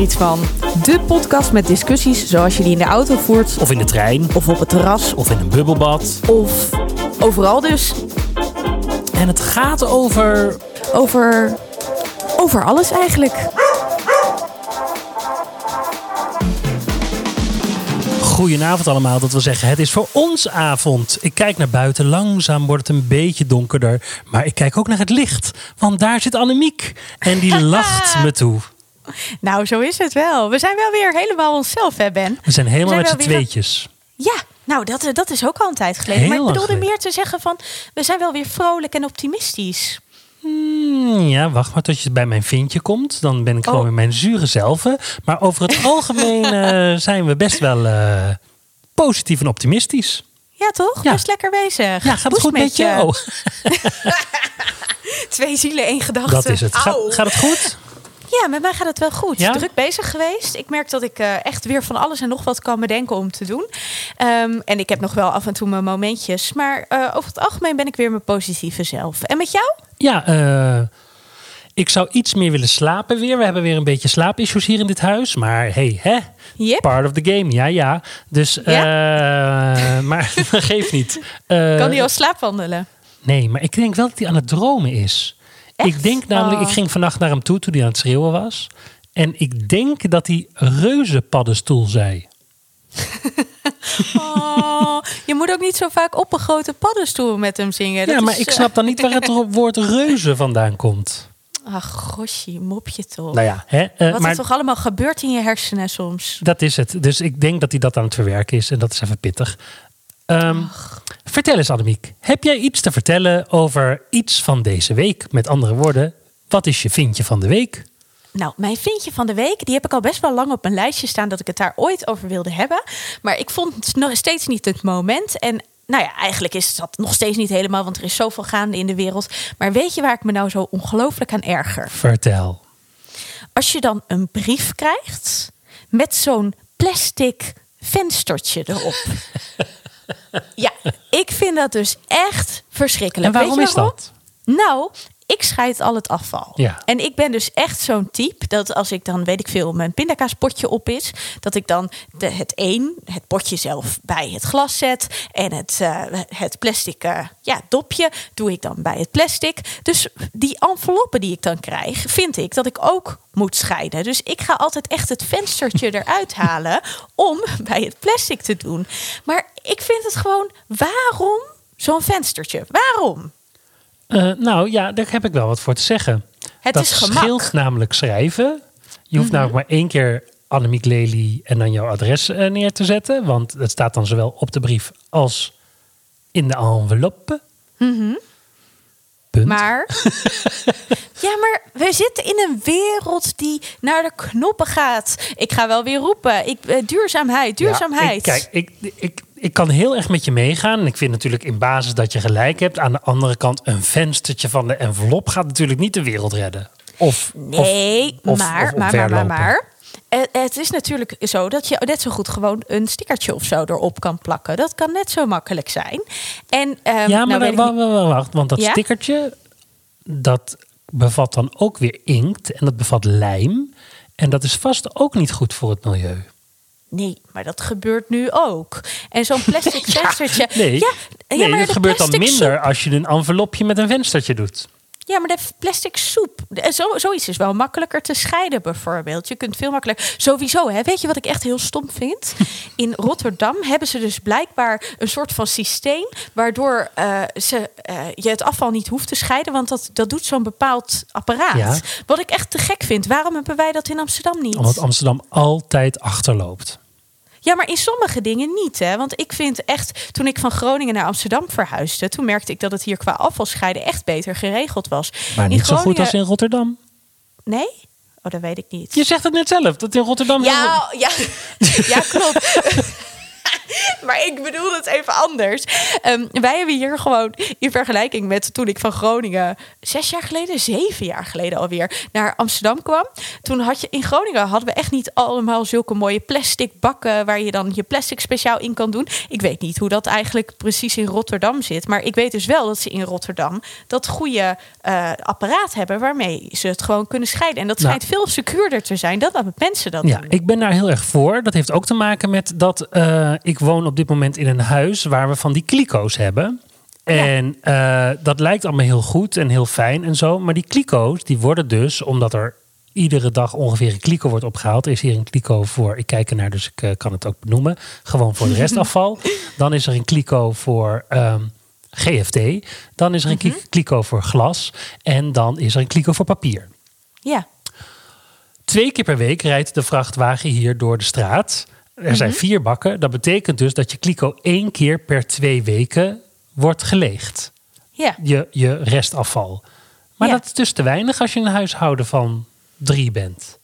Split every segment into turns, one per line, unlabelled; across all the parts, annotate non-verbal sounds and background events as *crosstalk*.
er iets van. De podcast met discussies zoals je die in de auto voert,
Of in de trein.
of op het terras,
Of in een bubbelbad.
of overal dus.
En het gaat over.
Over. over alles eigenlijk.
Goedenavond allemaal, dat wil zeggen, het is voor ons avond. Ik kijk naar buiten, langzaam wordt het een beetje donkerder. Maar ik kijk ook naar het licht, want daar zit Annemiek. En die *laughs* lacht me toe.
Nou, zo is het wel. We zijn wel weer helemaal onszelf, hè, Ben?
We zijn helemaal
We
met z'n
weer-
tweetjes.
Ja, nou, dat, dat is ook al een tijd geleden.
Heel
maar ik bedoelde meer te zeggen van... we zijn wel weer vrolijk en optimistisch.
Hmm, ja, wacht maar tot je bij mijn vintje komt. Dan ben ik gewoon
Oh.
weer mijn zure zelf. Maar over het *laughs* algemeen eh, zijn we best wel eh, positief en optimistisch.
Ja, toch?
Ja.
Best lekker bezig.
Ja, gaat het goed met jou? *laughs* *laughs*
Twee zielen, één gedachte.
Dat is het. Gaat het goed?
Ja, met mij gaat het wel goed.
Ja?
Druk bezig geweest. Ik merk dat ik eh, echt weer van alles en nog wat kan bedenken om te doen. Ehm, en ik heb nog wel af en toe mijn momentjes. Maar eh, over het algemeen ben ik weer mijn positieve zelf. En met jou?
Ja, eh, ik zou iets meer willen slapen weer. We hebben weer een beetje slaapissues hier in dit huis. Maar hey, hè?
Yep.
Part of the game, ja, ja. Dus, eh, *laughs* maar *laughs* geeft niet.
Kan die al slaapwandelen?
Nee, maar ik denk wel dat hij aan het dromen is.
Echt?
Ik denk namelijk,
Oh.
ik ging vannacht naar hem toe toen hij aan het schreeuwen was. En ik denk dat hij reuzenpaddenstoel zei. *laughs*
Oh, je moet ook niet zo vaak op een grote paddenstoel met hem zingen. Dat
ja, maar
is,
ik
eh,
snap dan niet waar het woord reuze vandaan komt. *laughs*
Ach, gosje, mopje toch.
Nou ja, hè, eh,
Wat
maar
er toch allemaal gebeurt in je hersenen soms.
dat is het. Dus ik denk dat hij dat aan het verwerken is. En dat is even pittig. Ehm, vertel eens, Annemiek. Heb jij iets te vertellen over iets van deze week? Met andere woorden, wat is je vindje van de week?
Nou, mijn vindje van de week, die heb ik al best wel lang op mijn lijstje staan dat ik het daar ooit over wilde hebben. Maar ik vond het nog steeds niet het moment. En nou ja, eigenlijk is dat nog steeds niet helemaal, want er is zoveel gaande in de wereld. Maar weet je waar ik me nou zo ongelooflijk aan erger?
Vertel.
Als je dan een brief krijgt met zo'n plastic venstertje erop. *laughs* ja, ik vind dat dus echt verschrikkelijk.
En waarom
Weet je
is dat?
Nou, ik scheid al het afval.
Ja.
En ik ben dus echt zo'n type dat als ik dan, weet ik veel, mijn pindakaaspotje op is, dat ik dan de, het een, het potje zelf bij het glas zet en het, eh, het plastic eh, ja, dopje doe ik dan bij het plastic. Dus die enveloppen die ik dan krijg, vind ik dat ik ook moet scheiden. Dus ik ga altijd echt het venstertje *laughs* eruit halen om bij het plastic te doen. Maar ik vind het gewoon, waarom zo'n venstertje? Waarom?
Eh, nou ja, daar heb ik wel wat voor te zeggen.
Het
dat
is gemak.
Scheelt namelijk schrijven. Je hoeft namelijk maar één keer Annemiek Lely en dan jouw adres eh, neer te zetten. Want het staat dan zowel op de brief als in de enveloppe. Punt.
Maar. *laughs* ja, maar we zitten in een wereld die naar de knoppen gaat. Ik ga wel weer roepen. Ik, eh, duurzaamheid,
Ja,
duurzaamheid.
ik, kijk, ik, ik, ik kan heel erg met je meegaan. En ik vind natuurlijk in basis dat je gelijk hebt. Aan de andere kant, een venstertje van de envelop gaat natuurlijk niet de wereld redden. Of,
nee,
of-
maar,
of
maar, maar, maar. Eh, Het is natuurlijk zo dat je net zo goed gewoon een stickertje of zo erop kan plakken. Dat kan net zo makkelijk zijn. En, ehm,
Ja, maar
nou weet ik
wa-
niet-
wa- wa- wacht, want dat
Ja?
stickertje, dat bevat dan ook weer inkt en dat bevat lijm. En dat is vast ook niet goed voor het milieu.
Nee, maar dat gebeurt nu ook. En zo'n *laughs* plastic venstertje.
Nee,
ja, ja,
nee
maar
dat gebeurt dan minder
soep-
als je een envelopje met een venstertje doet.
Ja, maar de plastic soep, de- zo, zoiets is wel makkelijker te scheiden bijvoorbeeld. Je kunt veel makkelijker... Sowieso, hè, weet je wat ik echt heel stom vind? *laughs* In Rotterdam hebben ze dus blijkbaar een soort van systeem... waardoor eh, ze, eh, je het afval niet hoeft te scheiden... want dat, dat doet zo'n bepaald apparaat.
Ja.
Wat ik echt te gek vind. Waarom hebben wij dat in Amsterdam niet?
Omdat Amsterdam altijd achterloopt.
Ja, maar in sommige dingen niet. Hè? Want ik vind echt, toen ik van Groningen naar Amsterdam verhuisde, toen merkte ik dat het hier qua afvalscheiden echt beter geregeld was.
Maar
In
niet zo goed als in Rotterdam.
Nee? Oh, dat weet ik niet.
Je zegt het net zelf, dat in Rotterdam... heel-
Ja, ja, *laughs* ja, klopt. *laughs* maar ik bedoel het even anders. Ehm, wij hebben hier gewoon in vergelijking met toen ik van Groningen zes jaar geleden, zeven jaar geleden alweer naar Amsterdam kwam. Toen had je in Groningen hadden we echt niet allemaal zulke mooie plastic bakken waar je dan je plastic speciaal in kan doen. Ik weet niet hoe dat eigenlijk precies in Rotterdam zit, maar ik weet dus wel dat ze in Rotterdam dat goede uh, apparaat hebben waarmee ze het gewoon kunnen scheiden. En dat schijnt veel secuurder te zijn dan dat mensen dat
ja,
doen.
Ik ben daar heel erg voor. Dat heeft ook te maken met dat uh, ik woon op dit moment in een huis waar we van die kliko's hebben. En uh, dat lijkt allemaal heel goed en heel fijn en zo. Maar die kliko's, die worden dus, omdat er iedere dag ongeveer een kliko wordt opgehaald. is hier een kliko voor, ik kijk ernaar, dus ik uh, kan het ook benoemen. Gewoon voor de *laughs* restafval. Dan is er een kliko voor um, GFT. Dan is er een mm -hmm. kliko voor glas. En dan is er een kliko voor papier.
Ja.
Twee keer per week rijdt de vrachtwagen hier door de straat. Er zijn -hmm. vier bakken. Dat betekent dus dat je kliko één keer per twee weken wordt geleegd.
Ja.
Je, je restafval. Maar
Ja.
dat is dus te weinig als je een huishouden van drie bent.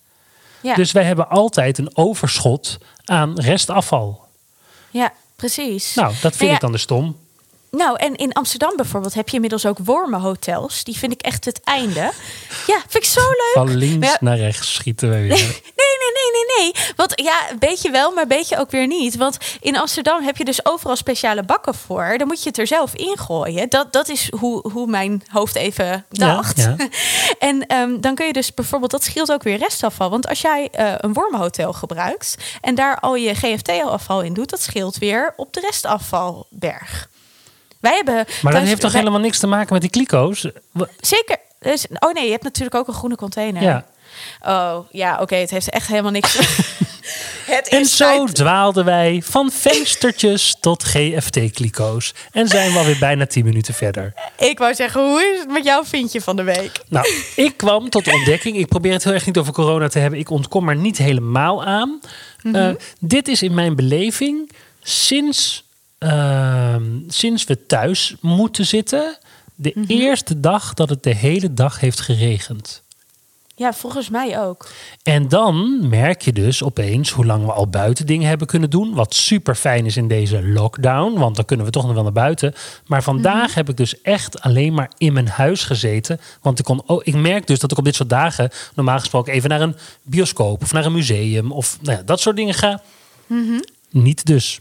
Ja.
Dus wij hebben altijd een overschot aan restafval.
ja, precies.
Nou, dat vind
Nou ja,
ik dan de stom.
Nou, en in Amsterdam bijvoorbeeld heb je inmiddels ook wormenhotels. Die vind ik echt het einde. Ja, vind ik zo leuk.
Van links
ja,
naar rechts schieten we weer. *laughs*
Nee. Want ja, een beetje wel, maar een beetje ook weer niet. Want in Amsterdam heb je dus overal speciale bakken voor. Dan moet je het er zelf in gooien. Dat, dat is hoe, hoe mijn hoofd even dacht.
ja. *laughs*
En ehm, dan kun je dus bijvoorbeeld, dat scheelt ook weer restafval. Want als jij eh, een wormenhotel gebruikt en daar al je GFT-afval in doet, dat scheelt weer op de restafvalberg. Wij hebben.
Maar dat heeft toch
wij-
helemaal niks te maken met die kliko's?
Zeker. Dus, oh nee, je hebt natuurlijk ook een groene container.
Ja.
Oh ja, oké. het heeft echt helemaal niks. *laughs* het
En
is
zo
tijd-
dwaalden wij van venstertjes tot GFT-kliko's. En zijn we alweer bijna 10 minuten verder.
Ik wou zeggen, hoe is het met jouw vindje van de week?
Nou, ik kwam tot de ontdekking. Ik probeer het heel erg niet over corona te hebben. Ik ontkom er niet helemaal aan. Eh, dit is in mijn beleving sinds, ehm, sinds we thuis moeten zitten. De eerste dag dat het de hele dag heeft geregend.
Ja, volgens mij ook.
En dan merk je dus opeens hoe lang we al buiten dingen hebben kunnen doen. Wat super fijn is in deze lockdown, want dan kunnen we toch nog wel naar buiten. Maar vandaag heb ik dus echt alleen maar in mijn huis gezeten. Want ik, kon, oh, ik merk dus dat ik op dit soort dagen normaal gesproken even naar een bioscoop of naar een museum of nou ja, dat soort dingen ga. Niet dus.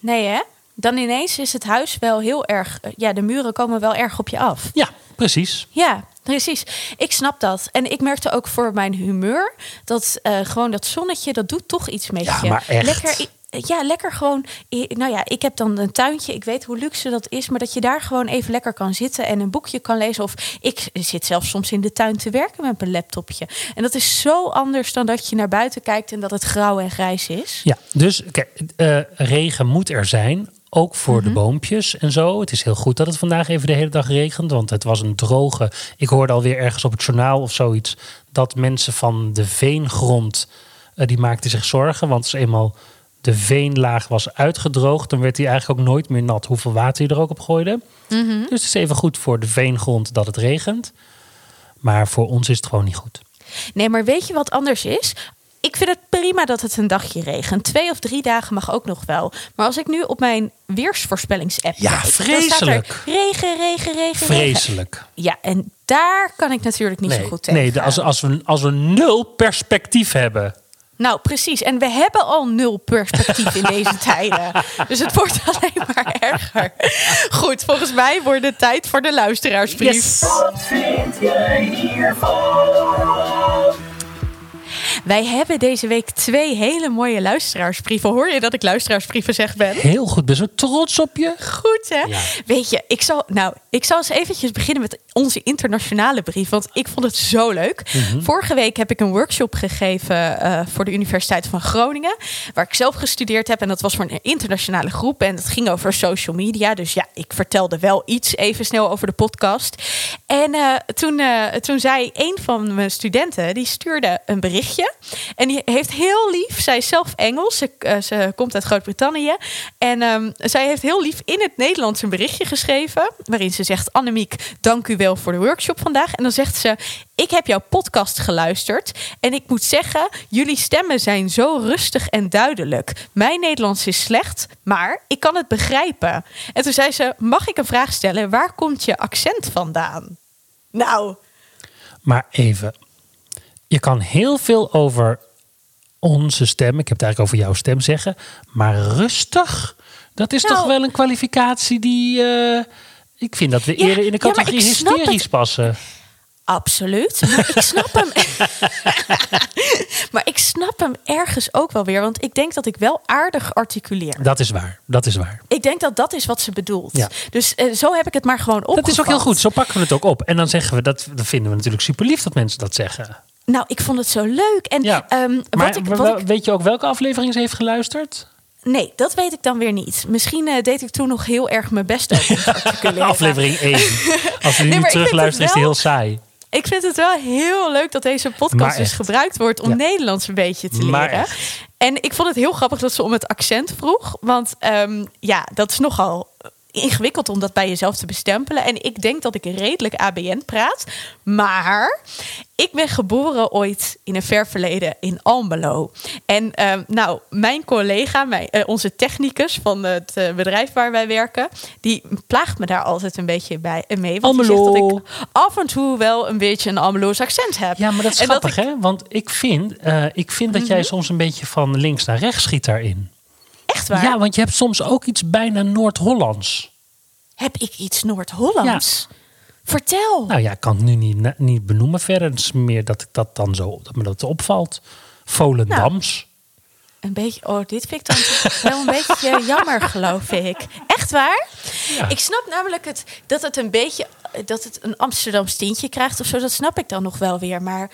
Nee, hè? Dan ineens is het huis wel heel erg. eh, Ja, de muren komen wel erg op je af.
Ja, precies.
Ja, precies. Ik snap dat. En ik merkte ook voor mijn humeur dat eh, gewoon dat zonnetje, dat doet toch iets met
Ja,
je.
maar echt.
Lekker, ja, lekker gewoon. Nou ja, ik heb dan een tuintje. Ik weet hoe luxe dat is, maar dat je daar gewoon even lekker kan zitten en een boekje kan lezen. Of ik zit zelfs soms in de tuin te werken met mijn laptopje. En dat is zo anders dan dat je naar buiten kijkt en dat het grauw en grijs is.
Ja, dus kijk, eh, regen moet er zijn. Ook voor de boompjes en zo. Het is heel goed dat het vandaag even de hele dag regent. Want het was een droge. Ik hoorde alweer ergens op het journaal of zoiets. dat mensen van de veengrond. eh, die maakten zich zorgen. Want als eenmaal de veenlaag was uitgedroogd. dan werd hij eigenlijk ook nooit meer nat. Hoeveel water je er ook op gooide. Dus het is even goed voor de veengrond dat het regent. Maar voor ons is het gewoon niet goed.
Nee, maar weet je wat anders is? Ik vind het prima dat het een dagje regent. Twee of drie dagen mag ook nog wel. Maar als ik nu op mijn weersvoorspellingsapp
Ja,
kijk, dan staat er
vreselijk.
regen, regen, regen, regen.
Vreselijk.
Ja, en daar kan ik natuurlijk niet zo goed tegen.
nee als, als, we, als we nul perspectief hebben.
Nou, precies. En we hebben al nul perspectief in deze *laughs* tijden. Dus het wordt alleen maar erger. Goed, volgens mij wordt het tijd voor de luisteraarsbrief.
Yes.
Wat vind jij hiervan?
Wij hebben deze week twee hele mooie luisteraarsbrieven. Hoor je dat ik luisteraarsbrieven zeg ben?
Heel goed, ben zo trots op je.
Goed, hè?
Ja.
Weet je, ik zal, nou, ik zal eens eventjes beginnen met onze internationale brief. Want ik vond het zo leuk.
Mhm.
Vorige week heb ik een workshop gegeven eh, voor de Universiteit van Groningen. Waar ik zelf gestudeerd heb. En dat was voor een internationale groep. En het ging over social media. Dus ja, ik vertelde wel iets even snel over de podcast. En eh, toen, eh, toen zei een van mijn studenten, die stuurde een berichtje. En die heeft heel lief, zij is zelf Engels, ze, eh, komt uit Groot-Brittannië. En ehm, zij heeft heel lief in het Nederlands een berichtje geschreven. Waarin ze zegt: Annemiek, dank u wel voor de workshop vandaag. En dan zegt ze: Ik heb jouw podcast geluisterd. En ik moet zeggen, jullie stemmen zijn zo rustig en duidelijk. Mijn Nederlands is slecht, maar ik kan het begrijpen. En toen zei ze: Mag ik een vraag stellen? Waar komt je accent vandaan? Nou,
Maar even, je kan heel veel over onze stem, ik heb het eigenlijk over jouw stem zeggen, maar rustig, dat is
Nou-
toch wel een kwalificatie die, eh, ik vind dat we
Ja,
eerder in de categorie hysterisch passen.
Absoluut. Maar ik snap hem. *laughs* maar ik snap hem ergens ook wel weer. Want ik denk dat ik wel aardig articuleer.
Dat is waar, dat is waar.
Ik denk dat dat is wat ze bedoelt.
Ja.
Dus eh, zo heb ik het maar gewoon opgevat.
Dat is ook heel goed, zo pakken we het ook op. En dan zeggen we, dat, dat vinden we natuurlijk super lief dat mensen dat zeggen.
Nou, ik vond het zo leuk. En
Ja,
ehm,
maar
wat ik, wat ik-
weet je ook welke aflevering ze heeft geluisterd?
Nee, dat weet ik dan weer niet. Misschien eh, deed ik toen nog heel erg mijn best om te. *laughs*
Aflevering 1. Als we
Nee,
nu terugluisteren is die
het
heel saai.
Ik vind het wel heel leuk dat deze podcast dus gebruikt wordt om
Ja.
Nederlands een beetje te leren. En ik vond het heel grappig dat ze om het accent vroeg. Want ehm, ja, dat is nogal ingewikkeld om dat bij jezelf te bestempelen. En ik denk dat ik redelijk ABN praat. Maar ik ben geboren ooit in een ver verleden in Almelo. En ehm, nou, mijn collega, mijn, eh, onze technicus van het eh, bedrijf waar wij werken, die plaagt me daar altijd een beetje bij eh, mee. Want die zegt dat
Almelo.
ik af en toe wel een beetje een Almeloos accent heb.
Ja, maar dat is
En
grappig,
ik- Mhm.
hè? Want ik vind, ik vind dat jij soms een beetje van links naar rechts schiet daarin.
Echt waar?
Ja, want je hebt soms ook iets bijna Noord-Hollands.
Heb ik iets Noord-Hollands? Vertel.
Nou ja, ik kan het nu niet, niet benoemen verder. Het is meer dat ik dat dan zo, dat me dat opvalt. Volendams.
Een beetje, oh, dit vind ik dan *laughs* wel een beetje jammer, geloof ik. Echt waar?
Ja.
Ik snap namelijk het, dat het een beetje, dat het een Amsterdams tintje krijgt of zo. Dat snap ik dan nog wel weer. Maar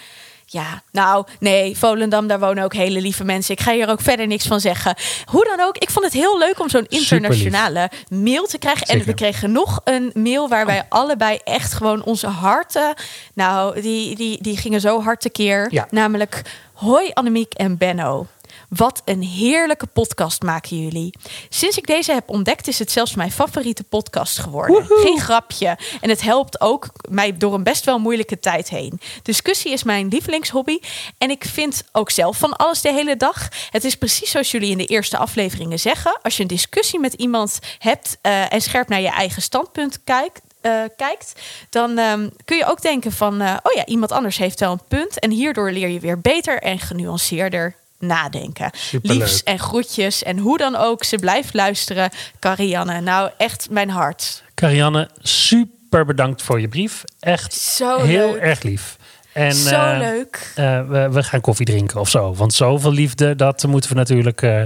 ja, nou, nee, Volendam, daar wonen ook hele lieve mensen. Ik ga hier ook verder niks van zeggen. Hoe dan ook, ik vond het heel leuk om zo'n internationale mail te krijgen. En we kregen nog een mail waar wij allebei echt gewoon onze harten... Nou, die, die, die gingen zo hard tekeer.
Ja.
Namelijk, hoi Annemiek en Benno. Wat een heerlijke podcast maken jullie. Sinds ik deze heb ontdekt, is het zelfs mijn favoriete podcast geworden. Geen grapje. En het helpt ook mij door een best wel moeilijke tijd heen. Discussie is mijn lievelingshobby. En ik vind ook zelf van alles de hele dag. Het is precies zoals jullie in de eerste afleveringen zeggen. Als je een discussie met iemand hebt eh, en scherp naar je eigen standpunt kijkt. eh, kijkt, dan ehm, kun je ook denken van, eh, oh ja, iemand anders heeft wel een punt. En hierdoor leer je weer beter en genuanceerder nadenken.
Superleuk.
Liefs en groetjes. En hoe dan ook, ze blijft luisteren. Carianne, nou echt mijn hart.
Karianne, super bedankt voor je brief. Echt
Zo
heel
leuk.
erg lief. En,
Zo
eh,
leuk.
eh, we, we gaan koffie drinken of zo. Want zoveel liefde, dat moeten we natuurlijk eh,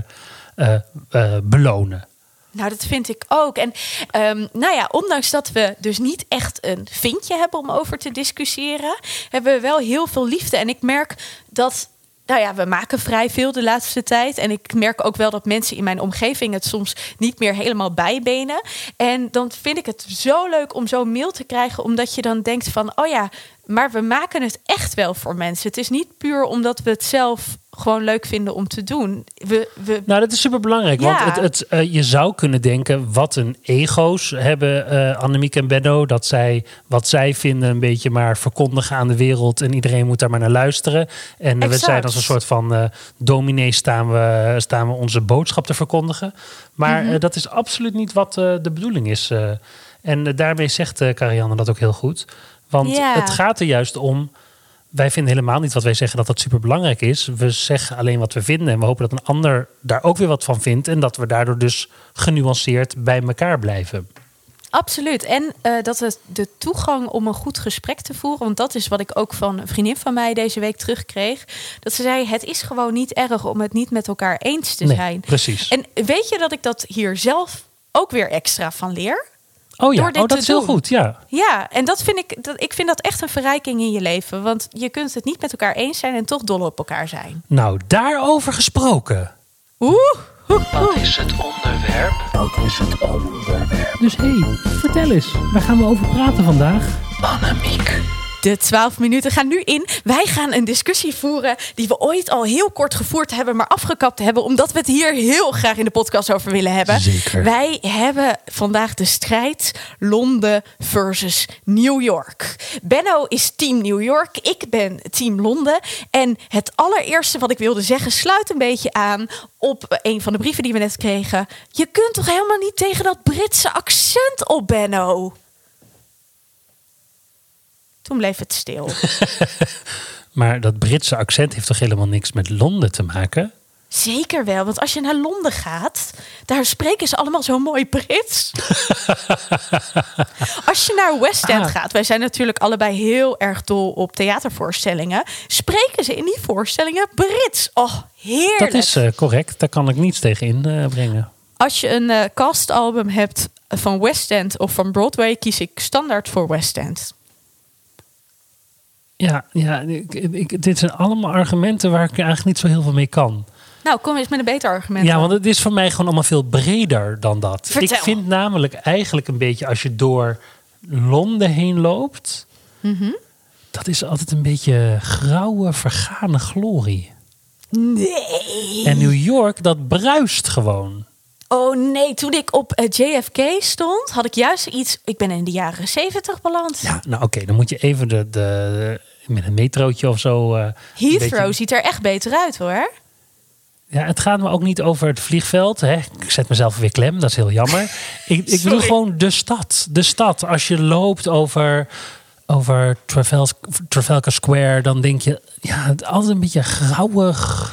belonen.
Nou, dat vind ik ook. En ehm, nou ja, ondanks dat we dus niet echt een vinkje hebben om over te discussiëren, hebben we wel heel veel liefde. En ik merk dat. Nou ja, we maken vrij veel de laatste tijd. En ik merk ook wel dat mensen in mijn omgeving het soms niet meer helemaal bijbenen. En dan vind ik het zo leuk om zo'n mail te krijgen, omdat je dan denkt van, oh ja, maar we maken het echt wel voor mensen. Het is niet puur omdat we het zelf gewoon leuk vinden om te doen. We, we,
Nou, dat is super belangrijk.
Ja.
Want het, het, eh, je zou kunnen denken, wat een ego's hebben eh Annemiek en Benno. Dat zij wat zij vinden een beetje maar verkondigen aan de wereld. En iedereen moet daar maar naar luisteren. En we
Exact.
zijn als een soort van eh dominee staan we, staan we onze boodschap te verkondigen. Maar
Mhm.
eh, dat is absoluut niet wat eh, de bedoeling is. eh. en eh, daarmee zegt eh Karianne dat ook heel goed. Want het gaat er juist om wij vinden helemaal niet wat wij zeggen dat dat super belangrijk is. We zeggen alleen wat we vinden. En we hopen dat een ander daar ook weer wat van vindt. En dat we daardoor dus genuanceerd bij elkaar blijven.
Absoluut. En eh, dat het de toegang om een goed gesprek te voeren. Want dat is wat ik ook van een vriendin van mij deze week terugkreeg. Dat ze zei: Het is gewoon niet erg om het niet met elkaar eens te
Nee,
zijn.
precies.
En weet je dat ik dat hier zelf ook weer extra van leer?
Oh ja,
door dit
oh, dat is heel goed. Ja.
Ja, en dat vind ik, dat, ik vind dat echt een verrijking in je leven. Want je kunt het niet met elkaar eens zijn en toch dol op elkaar zijn.
Nou, daarover gesproken.
Oeh,
Wat is het onderwerp? Wat is het onderwerp? Dus hé, hey, vertel eens. Waar gaan we over praten vandaag? Annemiek.
De 12 minuten gaan nu in. Wij gaan een discussie voeren die we ooit al heel kort gevoerd hebben, maar afgekapt hebben, omdat we het hier heel graag in de podcast over willen hebben.
Zeker.
Wij hebben vandaag de strijd Londen versus New York. Benno is team New York, ik ben team Londen. En het allereerste wat ik wilde zeggen sluit een beetje aan op een van de brieven die we net kregen. Je kunt toch helemaal niet tegen dat Britse accent op, Benno? Toen bleef het stil. *laughs*
Maar dat Britse accent heeft toch helemaal niks met Londen te maken?
Zeker wel, want als je naar Londen gaat, daar spreken ze allemaal zo mooi Brits. *laughs* als je naar West End
Ah.
gaat, wij zijn natuurlijk allebei heel erg dol op theatervoorstellingen, spreken ze in die voorstellingen Brits. Oh, heerlijk.
Dat is eh, correct, daar kan ik niets tegen inbrengen.
Als je een eh, castalbum hebt van West End of van Broadway, kies ik standaard voor West End.
Ja, ja ik, ik- dit zijn allemaal argumenten waar ik eigenlijk niet zo heel veel mee kan.
Nou, kom eens met een beter argument.
Ja, want het is voor mij gewoon allemaal veel breder dan dat.
Vertel.
Ik vind namelijk eigenlijk een beetje als je door Londen heen loopt,
Mhm.
dat is altijd een beetje grauwe, vergane glorie.
Nee.
En New York, dat bruist gewoon.
Oh nee, toen ik op eh, JFK stond, had ik juist iets. Ik ben in de jaren 70 beland.
Ja, nou oké, dan moet je even de, de, met een metrootje of zo.
Heathrow
beetje-
ziet er echt beter uit hoor.
Ja, het gaat me ook niet over het vliegveld. Hè. Ik zet mezelf weer klem, dat is heel jammer. *laughs* ik, ik bedoel gewoon de stad. De stad. Als je loopt over, over Trafal- Trafalgar Square, dan denk je... Ja, het altijd een beetje grauwig.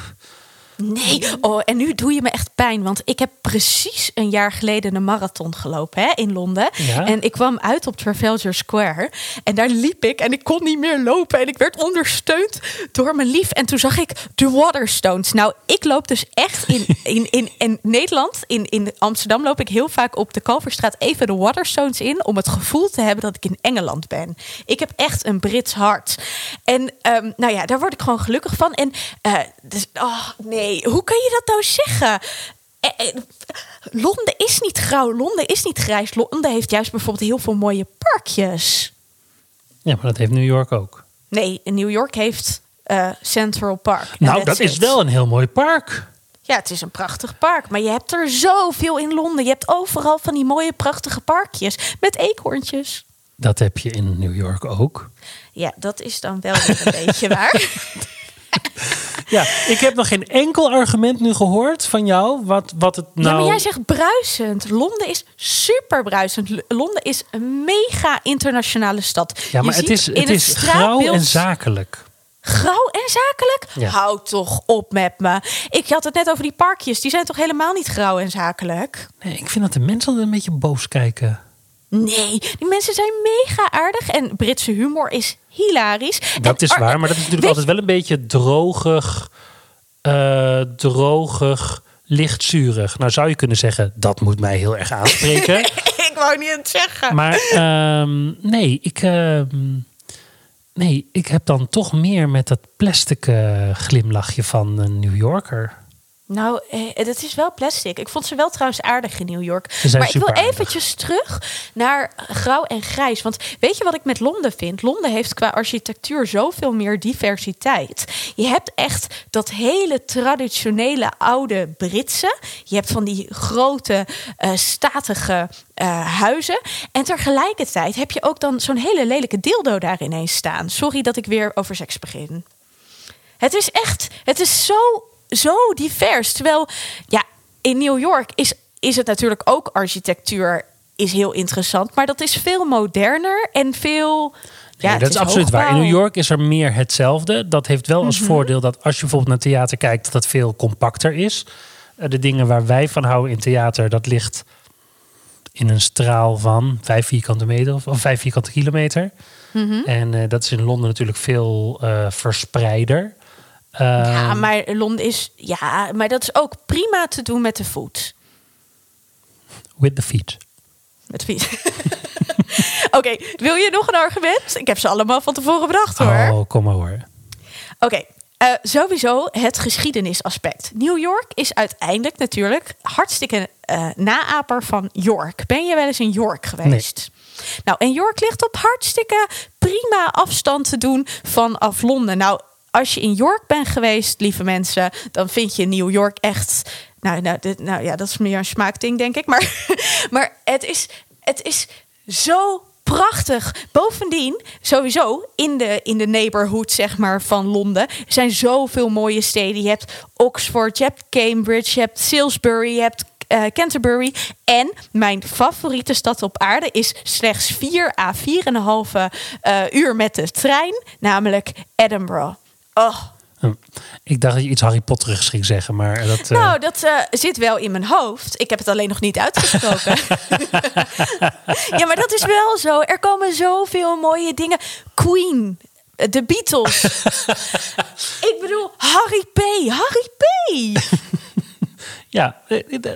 Nee, oh, en nu doe je me echt pijn. Want ik heb precies een jaar geleden een marathon gelopen hè, in Londen.
Ja.
En ik kwam uit op Trafalgar Square. En daar liep ik en ik kon niet meer lopen. En ik werd ondersteund door mijn lief. En toen zag ik de Waterstones. Nou, ik loop dus echt in, *laughs* in, in, in Nederland. In, in Amsterdam loop ik heel vaak op de Kalverstraat even de Waterstones in. Om het gevoel te hebben dat ik in Engeland ben. Ik heb echt een Brits hart. En ehm, nou ja, daar word ik gewoon gelukkig van. En eh, dus, oh nee, hoe kan je dat nou zeggen? Eh, eh, Londen is niet grauw, Londen is niet grijs. Londen heeft juist bijvoorbeeld heel veel mooie parkjes.
Ja, maar dat heeft New York ook.
Nee, New York heeft eh, Central Park.
Nou, dat is
it.
wel een heel mooi park.
Ja, het is een prachtig park. Maar je hebt er zoveel in Londen. Je hebt overal van die mooie, prachtige parkjes. Met eekhoorntjes.
Dat heb je in New York ook.
Ja, dat is dan wel een *laughs* beetje waar. *laughs*
Ja, ik heb nog geen enkel argument nu gehoord van jou. Wat, wat het nou...
Ja, maar jij zegt bruisend. Londen is super bruisend. Londen is een mega internationale stad.
ja, maar
Je
het
ziet
is,
in
het is grauw en zakelijk.
Grauw en zakelijk?
Ja.
Houd toch op met me. Ik had het net over die parkjes. Die zijn toch helemaal niet grauw en zakelijk?
Nee, ik vind dat de mensen altijd een beetje boos kijken.
Nee, die mensen zijn mega aardig. En Britse humor is hilarisch.
Dat
En
is
ar-
waar, maar dat is natuurlijk
Weet-
altijd wel een beetje drogig, eh, drogig, lichtzurig. Nou zou je kunnen zeggen, dat moet mij heel erg aanspreken. *laughs*
ik wou niet het zeggen.
maar ehm, nee, ik, ehm, nee, ik heb dan toch meer met dat plastic eh, glimlachje van een New Yorker.
Nou, eh, dat is wel plastic. Ik vond ze wel trouwens aardig in New York. Maar ik wil eventjes terug naar grauw en grijs. Want weet je wat ik met Londen vind? Londen heeft qua architectuur zoveel meer diversiteit. Je hebt echt dat hele traditionele oude Britse. Je hebt van die grote, eh, statige eh, huizen. En tegelijkertijd heb je ook dan zo'n hele lelijke dildo daar ineens staan. Sorry dat ik weer over seks begin. Het is echt, het is zo, zo divers. Terwijl, ja, in New York is, is het natuurlijk ook architectuur is heel interessant, maar dat is veel moderner en veel. Ja,
dat is, absoluut waar. In. New York is er meer hetzelfde. Dat heeft wel
Mhm.
als voordeel dat als je bijvoorbeeld naar theater kijkt, dat het veel compacter is. Eh, De dingen waar wij van houden in theater, dat ligt in een straal van vijf vierkante meter of, of vijf vierkante kilometer.
Mhm.
En eh, dat is in Londen natuurlijk veel eh, verspreider.
Ja,
Ehm,
maar Londen is. Ja, maar dat is ook prima te doen met de voet.
With the feet.
Met fiets. *laughs* Oké, wil je nog een argument? Ik heb ze allemaal van tevoren bedacht hoor.
Oh, kom maar hoor.
Oké, eh, sowieso het geschiedenisaspect. New York is uiteindelijk natuurlijk hartstikke eh naaper van York. Ben je wel eens in York geweest? Nou, en York ligt op hartstikke prima afstand te doen vanaf Londen. Nou, als je in York bent geweest, lieve mensen, dan vind je New York echt. Nou, nou, nou ja, dat is meer een smaakding, denk ik. Maar, *laughs* maar het, is, het is zo prachtig. Bovendien, sowieso in de, in de neighborhood zeg maar, van Londen zijn zoveel mooie steden. Je hebt Oxford, je hebt Cambridge, je hebt Salisbury, je hebt eh, Canterbury. En mijn favoriete stad op aarde is slechts 4 à 4,5 uh, uur met de trein, namelijk Edinburgh. Oh.
Ik dacht dat je iets Harry Potterigs ging zeggen, maar dat... eh,
Nou, dat eh, zit wel in mijn hoofd. Ik heb het alleen nog niet uitgesproken. *laughs* ja, maar dat is wel zo. Er komen zoveel mooie dingen. Queen, eh, de Beatles. *laughs* ik bedoel, Harry P. Harry P. *laughs*
Ja,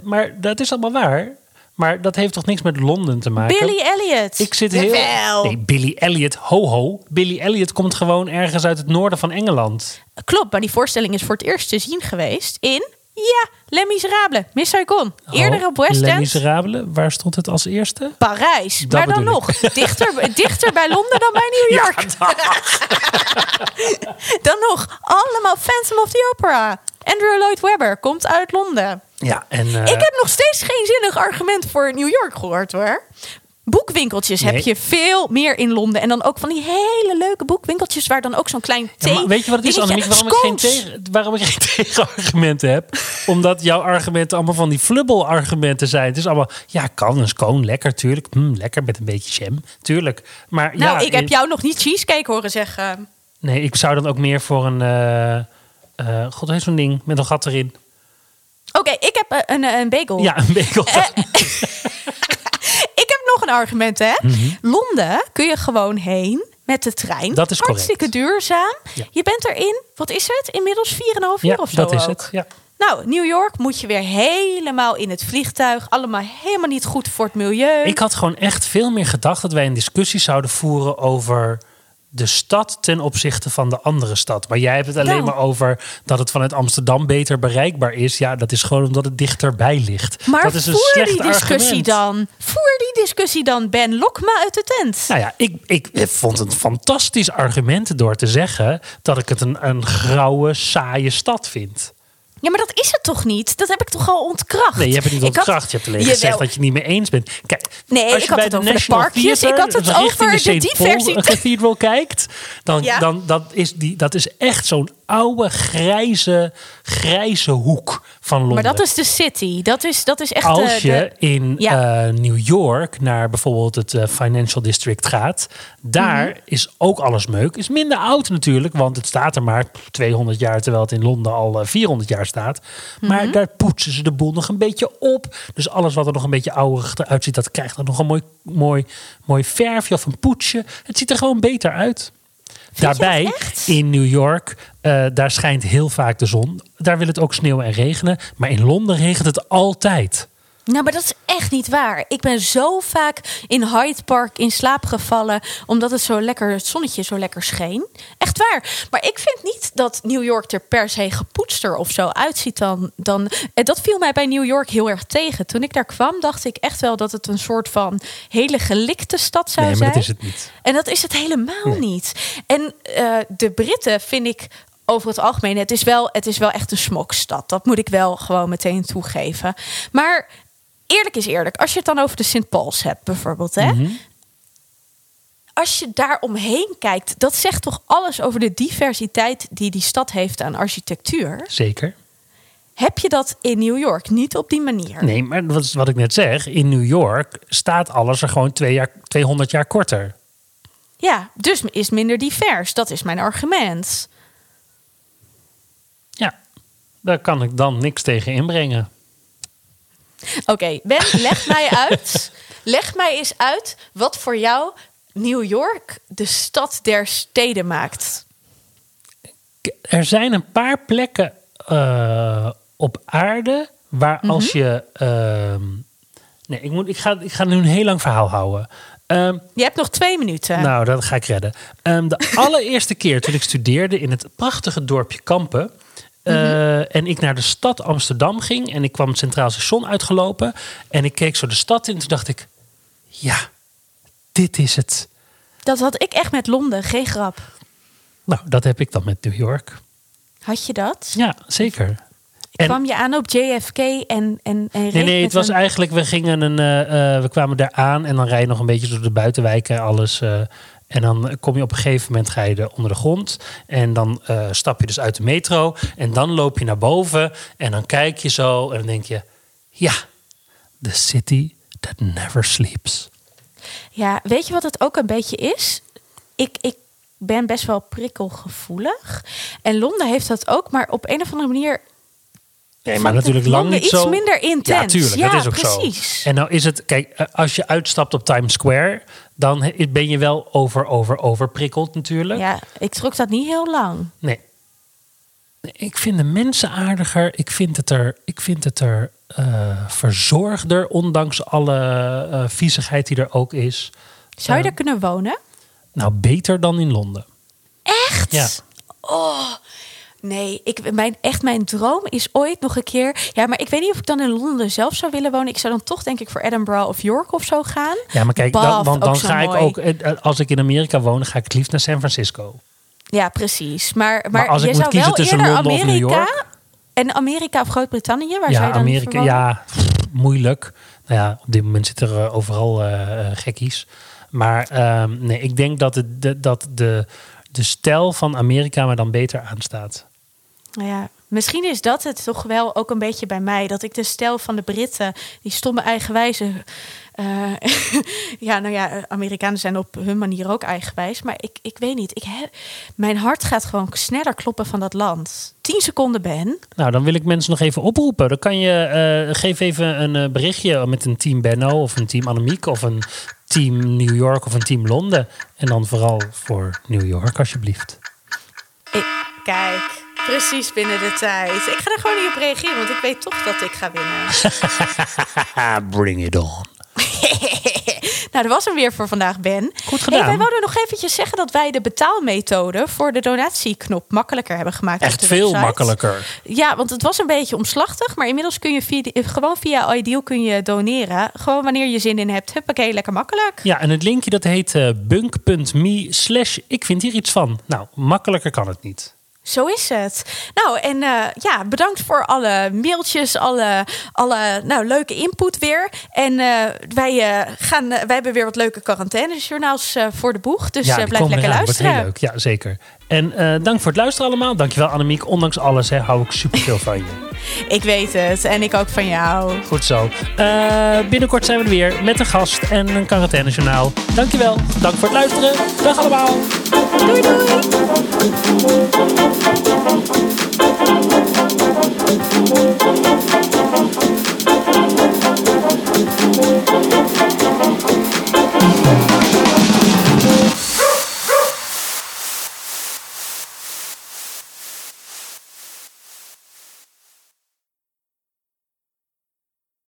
maar dat is allemaal waar. Maar dat heeft toch niks met Londen te maken?
Billy Elliot.
Ik zit heel...
Jawel.
Nee, Billy Elliot, ho ho. Billy Elliot komt gewoon ergens uit het noorden van Engeland.
Klopt, maar die voorstelling is voor het eerst te zien geweest in... Ja, Les Miserables, Miss Saigon. Eerder op West
Les
End.
Miserables, waar stond het als eerste?
Parijs.
Dat
maar dan nog, dichter, *laughs* dichter bij Londen dan bij New *laughs* York. *laughs* dan nog, allemaal Phantom of the Opera. Andrew Lloyd Webber komt uit Londen.
Ja, en... eh,
Ik heb nog steeds geen zinnig argument voor New York gehoord hoor. Boekwinkeltjes heb je veel meer in Londen. En dan ook van die hele leuke boekwinkeltjes... waar dan ook zo'n klein
Ja,
thee...
maar weet je wat het is, Annemiek? Waarom ik, geen tegen, waarom ik geen *laughs* tegenargumenten heb? Omdat jouw argumenten allemaal van die flubbel-argumenten zijn. Het is allemaal, ja, kan een scone, lekker, tuurlijk. Hm, lekker met een beetje jam, tuurlijk. Maar
Nou,
ja,
ik heb jou nog niet cheesecake horen zeggen.
Nee, ik zou dan ook meer voor een... eh eh, God, hoe heet zo'n ding met een gat erin?
Oké, ik heb eh, een, een bagel.
Ja, een bagel.
Eh, *laughs* Ik heb nog een argument, hè? Londen kun je gewoon heen met de trein.
Mhm. Dat is correct.
Hartstikke duurzaam.
Ja.
Je bent erin, wat is het? Inmiddels 4,5 uur
ja,
of zo
dat is
ook.
het. Ja.
Nou, New York moet je weer helemaal in het vliegtuig. Allemaal helemaal niet goed voor het milieu.
Ik had gewoon echt veel meer gedacht dat wij een discussie zouden voeren over de stad ten opzichte van de andere stad. Maar jij hebt het alleen
Nou.
maar over dat het vanuit Amsterdam beter bereikbaar is. Ja, dat is gewoon omdat het dichterbij ligt.
maar
dat is een
voer die discussie
argument.
dan. Voer die discussie dan, Ben. Lok me uit de tent.
Nou ja, ik, ik vond het een fantastisch argument door te zeggen dat ik het een, een grauwe, saaie stad vind.
Ja, maar dat is het toch niet? Dat heb ik toch al ontkracht?
Nee, je hebt het niet
had-
ontkracht. Je hebt alleen
Jawel.
gezegd dat je het niet mee eens bent. Kijk,
Nee,
als
ik
je
had
bij
het
de
over de
National
parkjes.
Theater
Ik had het
richting
over de.
Paul
diversiteit.
Cathedral kijkt, dan,
Ja.
dan dat is, die, dat is echt zo'n oude, grijze, grijze hoek van Londen.
Maar dat is de city. Dat is, dat is echt de-
Als je
de,
in
Ja.
eh, New York naar bijvoorbeeld het eh, Financial District gaat, daar
Mhm.
is ook alles meuk. Is minder oud natuurlijk, want het staat er maar 200 jaar, terwijl het in Londen al eh, 400 jaar staat. Maar
Mhm.
daar poetsen ze de boel nog een beetje op. Dus alles wat er nog een beetje ouderig eruit ziet, dat krijgt dan nog een mooi, mooi, mooi verfje of een poetsje. Het ziet er gewoon beter uit. Daarbij in New York, eh, daar schijnt heel vaak de zon. Daar wil het ook sneeuwen en regenen. Maar in Londen regent het altijd.
Nou, maar dat is echt niet waar. Ik ben zo vaak in Hyde Park in slaap gevallen. omdat het zo lekker, het zonnetje zo lekker scheen. Echt waar. Maar ik vind niet dat New York er per se gepoetster of zo uitziet dan. dan en dat viel mij bij New York heel erg tegen. Toen ik daar kwam, dacht ik echt wel dat het een soort van hele gelikte stad zou
Nee, maar
zijn.
dat is het niet.
En dat is het helemaal niet. En eh, de Britten vind ik over het algemeen, het is, wel, het is wel echt een smokstad. Dat moet ik wel gewoon meteen toegeven. Maar eerlijk is eerlijk, als je het dan over de St. Pauls hebt bijvoorbeeld, hè?
Mhm.
Als je daar omheen kijkt, dat zegt toch alles over de diversiteit die die stad heeft aan architectuur.
Zeker.
Heb je dat in New York niet op die manier?
Nee, maar wat, is wat ik net zeg. In New York staat alles er gewoon twee jaar, 200 jaar korter.
Ja, dus is minder divers. Dat is mijn argument.
Ja, daar kan ik dan niks tegen inbrengen.
Oké, Ben, leg *laughs* mij uit. Leg mij eens uit wat voor jou New York de stad der steden maakt.
Er zijn een paar plekken eh, op aarde waar
Mhm.
als je. ehm, nee, ik, moet, ik, ga, ik ga nu een heel lang verhaal houden. Ehm,
Je hebt nog twee minuten.
Nou, dat ga ik redden. Ehm, de *laughs* allereerste keer toen ik studeerde in het prachtige dorpje Kampen. Eh, En ik naar de stad Amsterdam ging. En ik kwam het Centraal Station uitgelopen. En ik keek zo de stad in. Toen dacht ik: Ja, dit is het.
Dat had ik echt met Londen, geen grap.
Nou, dat heb ik dan met New York.
Had je dat?
Ja, zeker. En-
Kwam je aan op JFK en, en, en
Nee, nee, het was
een-
eigenlijk, we gingen een, eh, eh, we kwamen daar aan en dan rij je nog een beetje door de buitenwijken en alles. En dan kom je op een gegeven moment ga je er onder de grond. En dan eh, stap je dus uit de metro. En dan loop je naar boven. En dan kijk je zo en dan denk je, ja, the city that never sleeps.
Ja, weet je wat het ook een beetje is? Ik, ik ben best wel prikkelgevoelig. En Londen heeft dat ook, maar op een of andere manier...
Nee, maar natuurlijk lang niet
iets
zo.
minder intens.
Ja, tuurlijk,
Ja,
dat is ook
precies.
zo. En nou is het, kijk, eh, als je uitstapt op Times Square, dan ben je wel over, over, overprikkeld natuurlijk.
Ja, ik trok dat niet heel lang.
Nee. Ik vind de mensen aardiger. Ik vind het er, ik vind het er eh, verzorgder, ondanks alle eh viezigheid die er ook is.
Zou je
Ja.
daar kunnen wonen?
Nou, beter dan in Londen.
Echt?
Ja.
Oh, nee. Ik, mijn, echt, mijn droom is ooit nog een keer... Ja, maar ik weet niet of ik dan in Londen zelf zou willen wonen. Ik zou dan toch denk ik voor Edinburgh of York of zo gaan.
Ja, maar kijk, dan, want dan ga ik ook, eh, als ik in Amerika woon, ga ik het liefst naar San Francisco.
Ja, precies. Maar, maar,
als ik
je
moet
zou
kiezen tussen Londen of
Amerika...
New York?
En Amerika of Groot-Brittannië? Waar zou
ja,
je dan
Amerika, ja, pff, moeilijk. Nou ja, op dit moment zitten er eh, overal eh, eh, gekkies. Maar ehm, nee, ik denk dat, het, de, dat de, de stijl van Amerika me dan beter aanstaat.
Nou ja, misschien is dat het toch wel ook een beetje bij mij. Dat ik de stijl van de Britten, die stomme eigenwijze. eh, *laughs* ja, nou ja, Amerikanen zijn op hun manier ook eigenwijs. Maar ik, ik weet niet. Ik heb, mijn hart gaat gewoon sneller kloppen van dat land. 10 seconden ben.
Nou, dan wil ik mensen nog even oproepen. Dan kan je, eh, geef even een eh, berichtje met een team Benno of een team Annemiek of een team New York of een team Londen. En dan vooral voor New York alsjeblieft.
Ik, kijk, precies binnen de tijd. Ik ga er gewoon niet op reageren, want ik weet toch dat ik ga winnen. *laughs*
Bring it on. *laughs*
nou, dat was hem weer voor vandaag, Ben.
Goed gedaan.
Hey, wij wouden nog eventjes zeggen dat wij de betaalmethode voor de donatieknop makkelijker hebben gemaakt.
Echt veel
website.
makkelijker.
Ja, want het was een beetje omslachtig. Maar inmiddels kun je via, gewoon via Ideal kun je doneren. Gewoon wanneer je zin in hebt. Huppakee, lekker makkelijk.
Ja, en het linkje dat heet eh, bunk.me slash ik vind hier iets van. Nou, makkelijker kan het niet.
Zo is het. Nou, en eh, ja, bedankt voor alle mailtjes, alle, alle nou, leuke input weer. En eh, wij, eh, gaan, wij hebben weer wat leuke quarantainejournaals voor de boeg. Dus
ja,
blijf lekker.
Wordt
luisteren.
heel leuk. Ja, zeker. En eh, dank voor het luisteren allemaal. Dankjewel Annemiek. Ondanks alles hè, hou ik superveel van je. *laughs*
ik weet het. En ik ook van jou.
Goed zo. Eh, binnenkort zijn we er weer met een gast en een quarantainejournaal. Dankjewel. Dank voor het luisteren. Dag allemaal.
Doei doei.